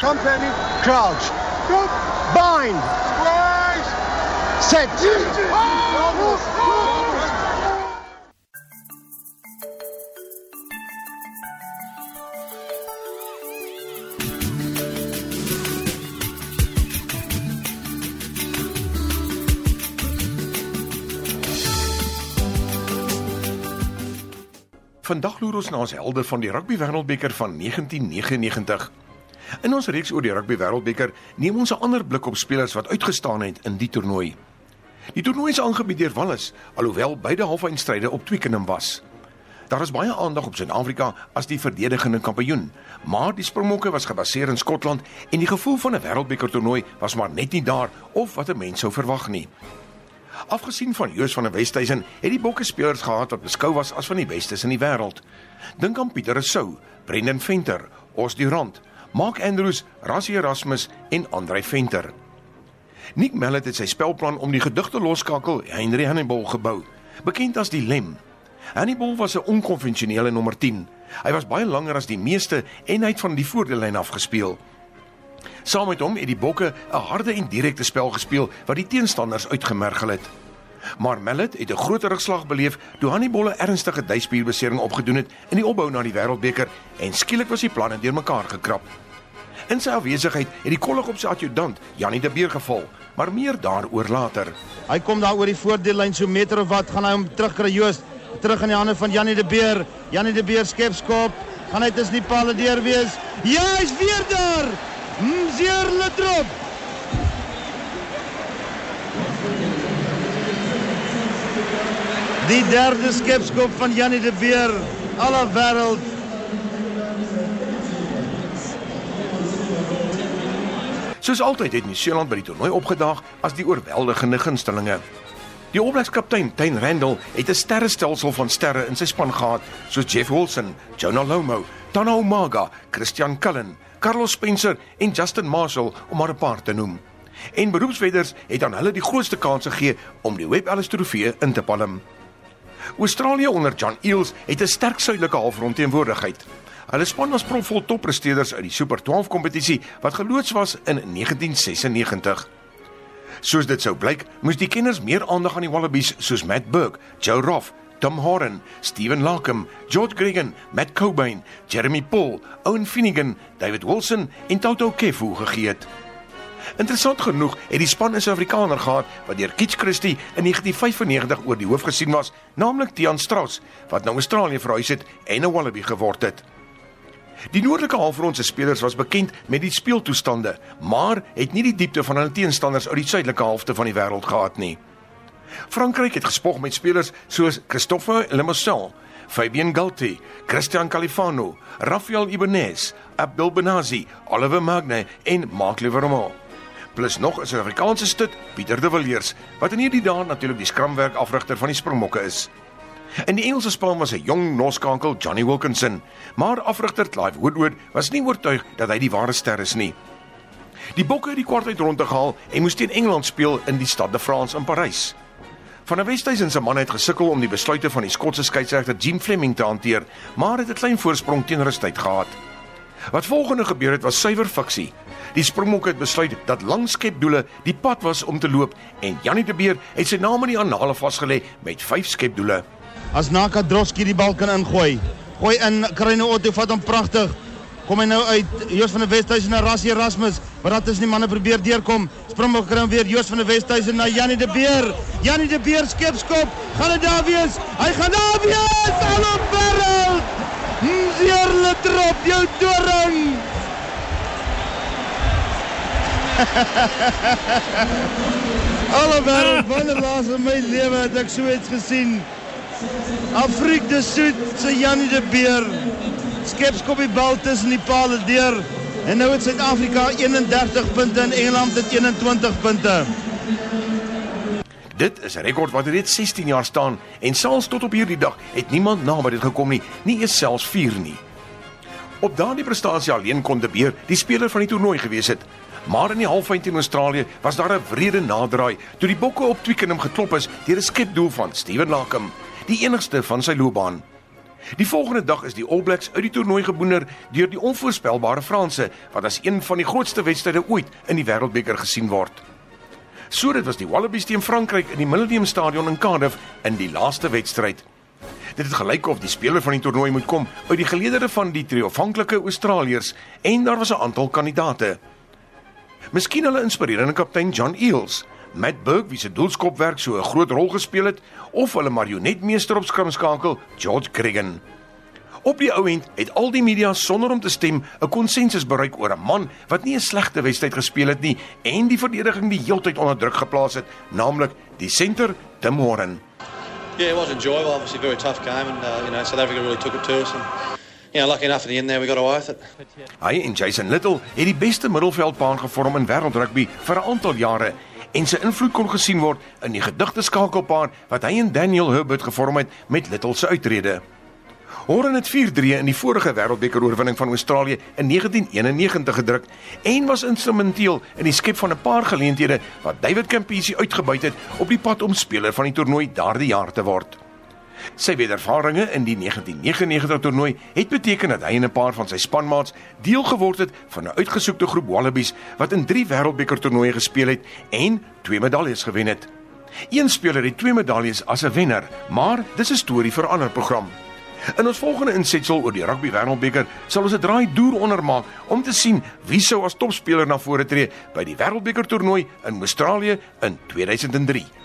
Company, crouch. Bind. Set. Vandag loer ons na ons helde van die Rugby Wêreldbeker van 1999. In ons reeks oor die Rugby Wêreldbeker neem ons 'n ander blik op spelers wat uitgestaan het in die toernooi. Die toernooi is aangebied deur Wallis, alhoewel beide halfeindstryde op Twickenham was. Daar is baie aandag op Suid-Afrika as die verdedigende kampioen, maar die Springbokke was gebaseer in Skotland en die gevoel van 'n Wêreldbeker toernooi was maar net nie daar of wat 'n mens sou verwag nie. Afgesien van Joos van der Westhuizen, het die Bokke spelers gehad wat beskou was as van die bestes in die wêreld. Dink aan Pieter Rousseau, Brendan Venter, Os Durant, Mark Andrews, Rassie Erasmus en Andrei Venter. Nick Mallet het sy spelplan om die gedigte loskakel Henry Hannibal gebou, bekend as die Lem. Hannibal was 'n onkonvensionele nommer 10. Hy was baie langer as die meeste en hy het van die voordelyn af gespeel. Saam met hom het die Bokke 'n harde en direkte spel gespeel wat die teenstanders uitgemergel het. Maar Mallet het 'n groter rugslag beleef toe Hannibal 'n ernstige duispierbesering opgedoen het in die opbou na die Wêreldbeker en skielik was die planne deurmekaar gekrap. In sy afwesigheid het die kollig op sy adjutant, Janie de Beer geval, maar meer daaroor later. Hy kom daar oor die voordeellyn so meter of wat gaan hy hom terugkry Joost terug in die hande van Janie de Beer. Janie de Beer skep skop. Gaan hy tussen die palle deur wees? Ja, hy's weer daar. Mzier Letrop. Die derde skepskop van Janie de Beer. Alle wêreld. Soos altyd het Nieu-Seeland by die toernooi opgedaag as die oorweldigende gunstelinge. Die opleidingskaptein, Tyn Randall, het 'n sterrestelsel van sterre in sy span gehad, soos Jeff Wilson, Jonah Lomo, Tana Umaga, Christian Cullen, Carlos Spencer en Justin Marshall om maar 'n paar te noem. En beroepswedders het aan hulle die grootste kans gegee om die Webb Ellis Trofee in te palm. Australië onder John Eales het 'n sterk suidelike halfrond teenwoordigheid. Hulle span was propvol toppresteerders uit die Super 12 kompetisie wat geloods was in 1996. Soos dit sou blyk, moes die kenners meer aandag aan die Wallabies soos Matt Burke, Joe Roff, Tom Horan, Steven Larkham, George Gregan, Matt Cobain, Jeremy Paul, Owen Finnegan, David Wilson en Toto Kefu gegee het. Interessant genoeg het die span 'n Suid-Afrikaner gehad wat deur Kitch Christie in 1995 oor die hoof gesien was, naamlik Tian Strauss, wat nou Australië verhuis het en 'n Wallaby geword het. Die noordelike halfrond se spelers was bekend met die speeltoestande, maar het nie die diepte van hulle teenstanders uit die suidelike helfte van die wêreld gehad nie. Frankryk het gespog met spelers soos Christophe Lemosel, Fabien Galti, Christian Califano, Rafael Ibanez, Abdul Benazi, Oliver Magne en Mark Livermore. Plus nog 'n Suid-Afrikaanse stut, Pieter de Villiers, wat in hierdie dae natuurlik die skramwerk afrigter van die Springbokke is. In die Engelse span was 'n jong Noskankel, Johnny Wilkinson, maar afrigter Clive Woodward was nie oortuig dat hy die ware ster is nie. Die Bokke het die kwartfinale rond te gehaal en moes teen Engeland speel in die Stade de France in Parys. Van der Westhuizen se man het gesukkel om die besluite van die Skotse skeieregter Jim Fleming te hanteer, maar het 'n klein voorsprong teen rustyd gehad. Wat volgende gebeur het was suiwer fiksie. Die Springbokke het besluit dat lang skepdoele die pad was om te loop en Janie de Beer het sy naam in die annale vasgelê met 5 skepdoele. As Naka Droski die bal kan ingooi. Gooi in Karine Otto vat hom pragtig. Kom hy nou uit Joos van der Westhuizen na Rassie Erasmus. Wat dat is die manne probeer deurkom. Springbok kry hom weer Joos van der Westhuizen na Janie de Beer. Janie de Beer skepskop. Gaan dit daar wees? Hy gaan daar wees. Hallo wêreld. Mzierle trop jou doring. Wêreld, wanneer laas in my lewe het ek so iets gesien? Afriek de Soet se Janie de Beer skepskop die bal tussen die palle deur en nou het Suid-Afrika 31 punte en Engeland het 21 punte. Dit is 'n rekord wat reeds 16 jaar staan en selfs tot op hierdie dag het niemand naby dit gekom nie, nie eens selfs 4 nie. Op daardie prestasie alleen kon De Beer die speler van die toernooi gewees het. Maar in die halffinale teen Australië was daar 'n wrede naderdraai toe die Bokke op Twickenham geklop is deur 'n skepdoel van Steven Larkham, die enigste van sy loopbaan. Die volgende dag is die All Blacks uit die toernooi geboener deur die onvoorspelbare Franse wat as een van die grootste wedstryde ooit in die Wêreldbeker gesien word. So dit was die Wallabies teen Frankryk in die Millennium Stadion in Cardiff in die laaste wedstryd. Dit het gelyk of die speler van die toernooi moet kom uit die geleedere van die triomfanklike Australiërs en daar was 'n aantal kandidate. Miskien hulle inspirerende kaptein John Eales, Matt Burke wie se doelskopwerk so 'n groot rol gespeel het, of hulle marionetmeester op skrimskakel George Gregan. Op die ou end het al die media sonder om te stem 'n konsensus bereik oor 'n man wat nie 'n slegte wedstryd gespeel het nie en die verdediging die heeltyd onder druk geplaas het, naamlik die senter Tim Warren. Yeah, it was enjoyable. Obviously, a very tough game, and uh, you know South Africa really took it to us. And know, lucky enough in the end there, we got away with it. Hy en Jason Little het die beste middelveldbaan gevorm in wêreldrugby vir 'n aantal jare en sy invloed kon gesien word in die gedigte skakelpaar wat hy en Daniel Herbert gevorm het met Little se uittrede. Horen het 4-3 in die vorige wêreldbeker oorwinning van Australië in 1991 gedruk en was instrumenteel in die skep van 'n paar geleenthede wat David Campisi uitgebuit het op die pad om speler van die toernooi daardie jaar te word. Sy wedervarings in die 1999 toernooi het beteken dat hy en 'n paar van sy spanmaats deel geword het van 'n uitgesoekte groep Wallabies wat in 3 wêreldbeker toernooie gespeel het en twee medaljes gewen het. Een speler het twee medaljes as 'n wenner, maar dis 'n storie vir 'n ander program. In ons volgende insetsel oor die Rugby Wêreldbeker sal ons 'n draai deur ondermaak om te sien wie sou as topspeler na vore tree by die Wêreldbeker toernooi in Australië in 2003.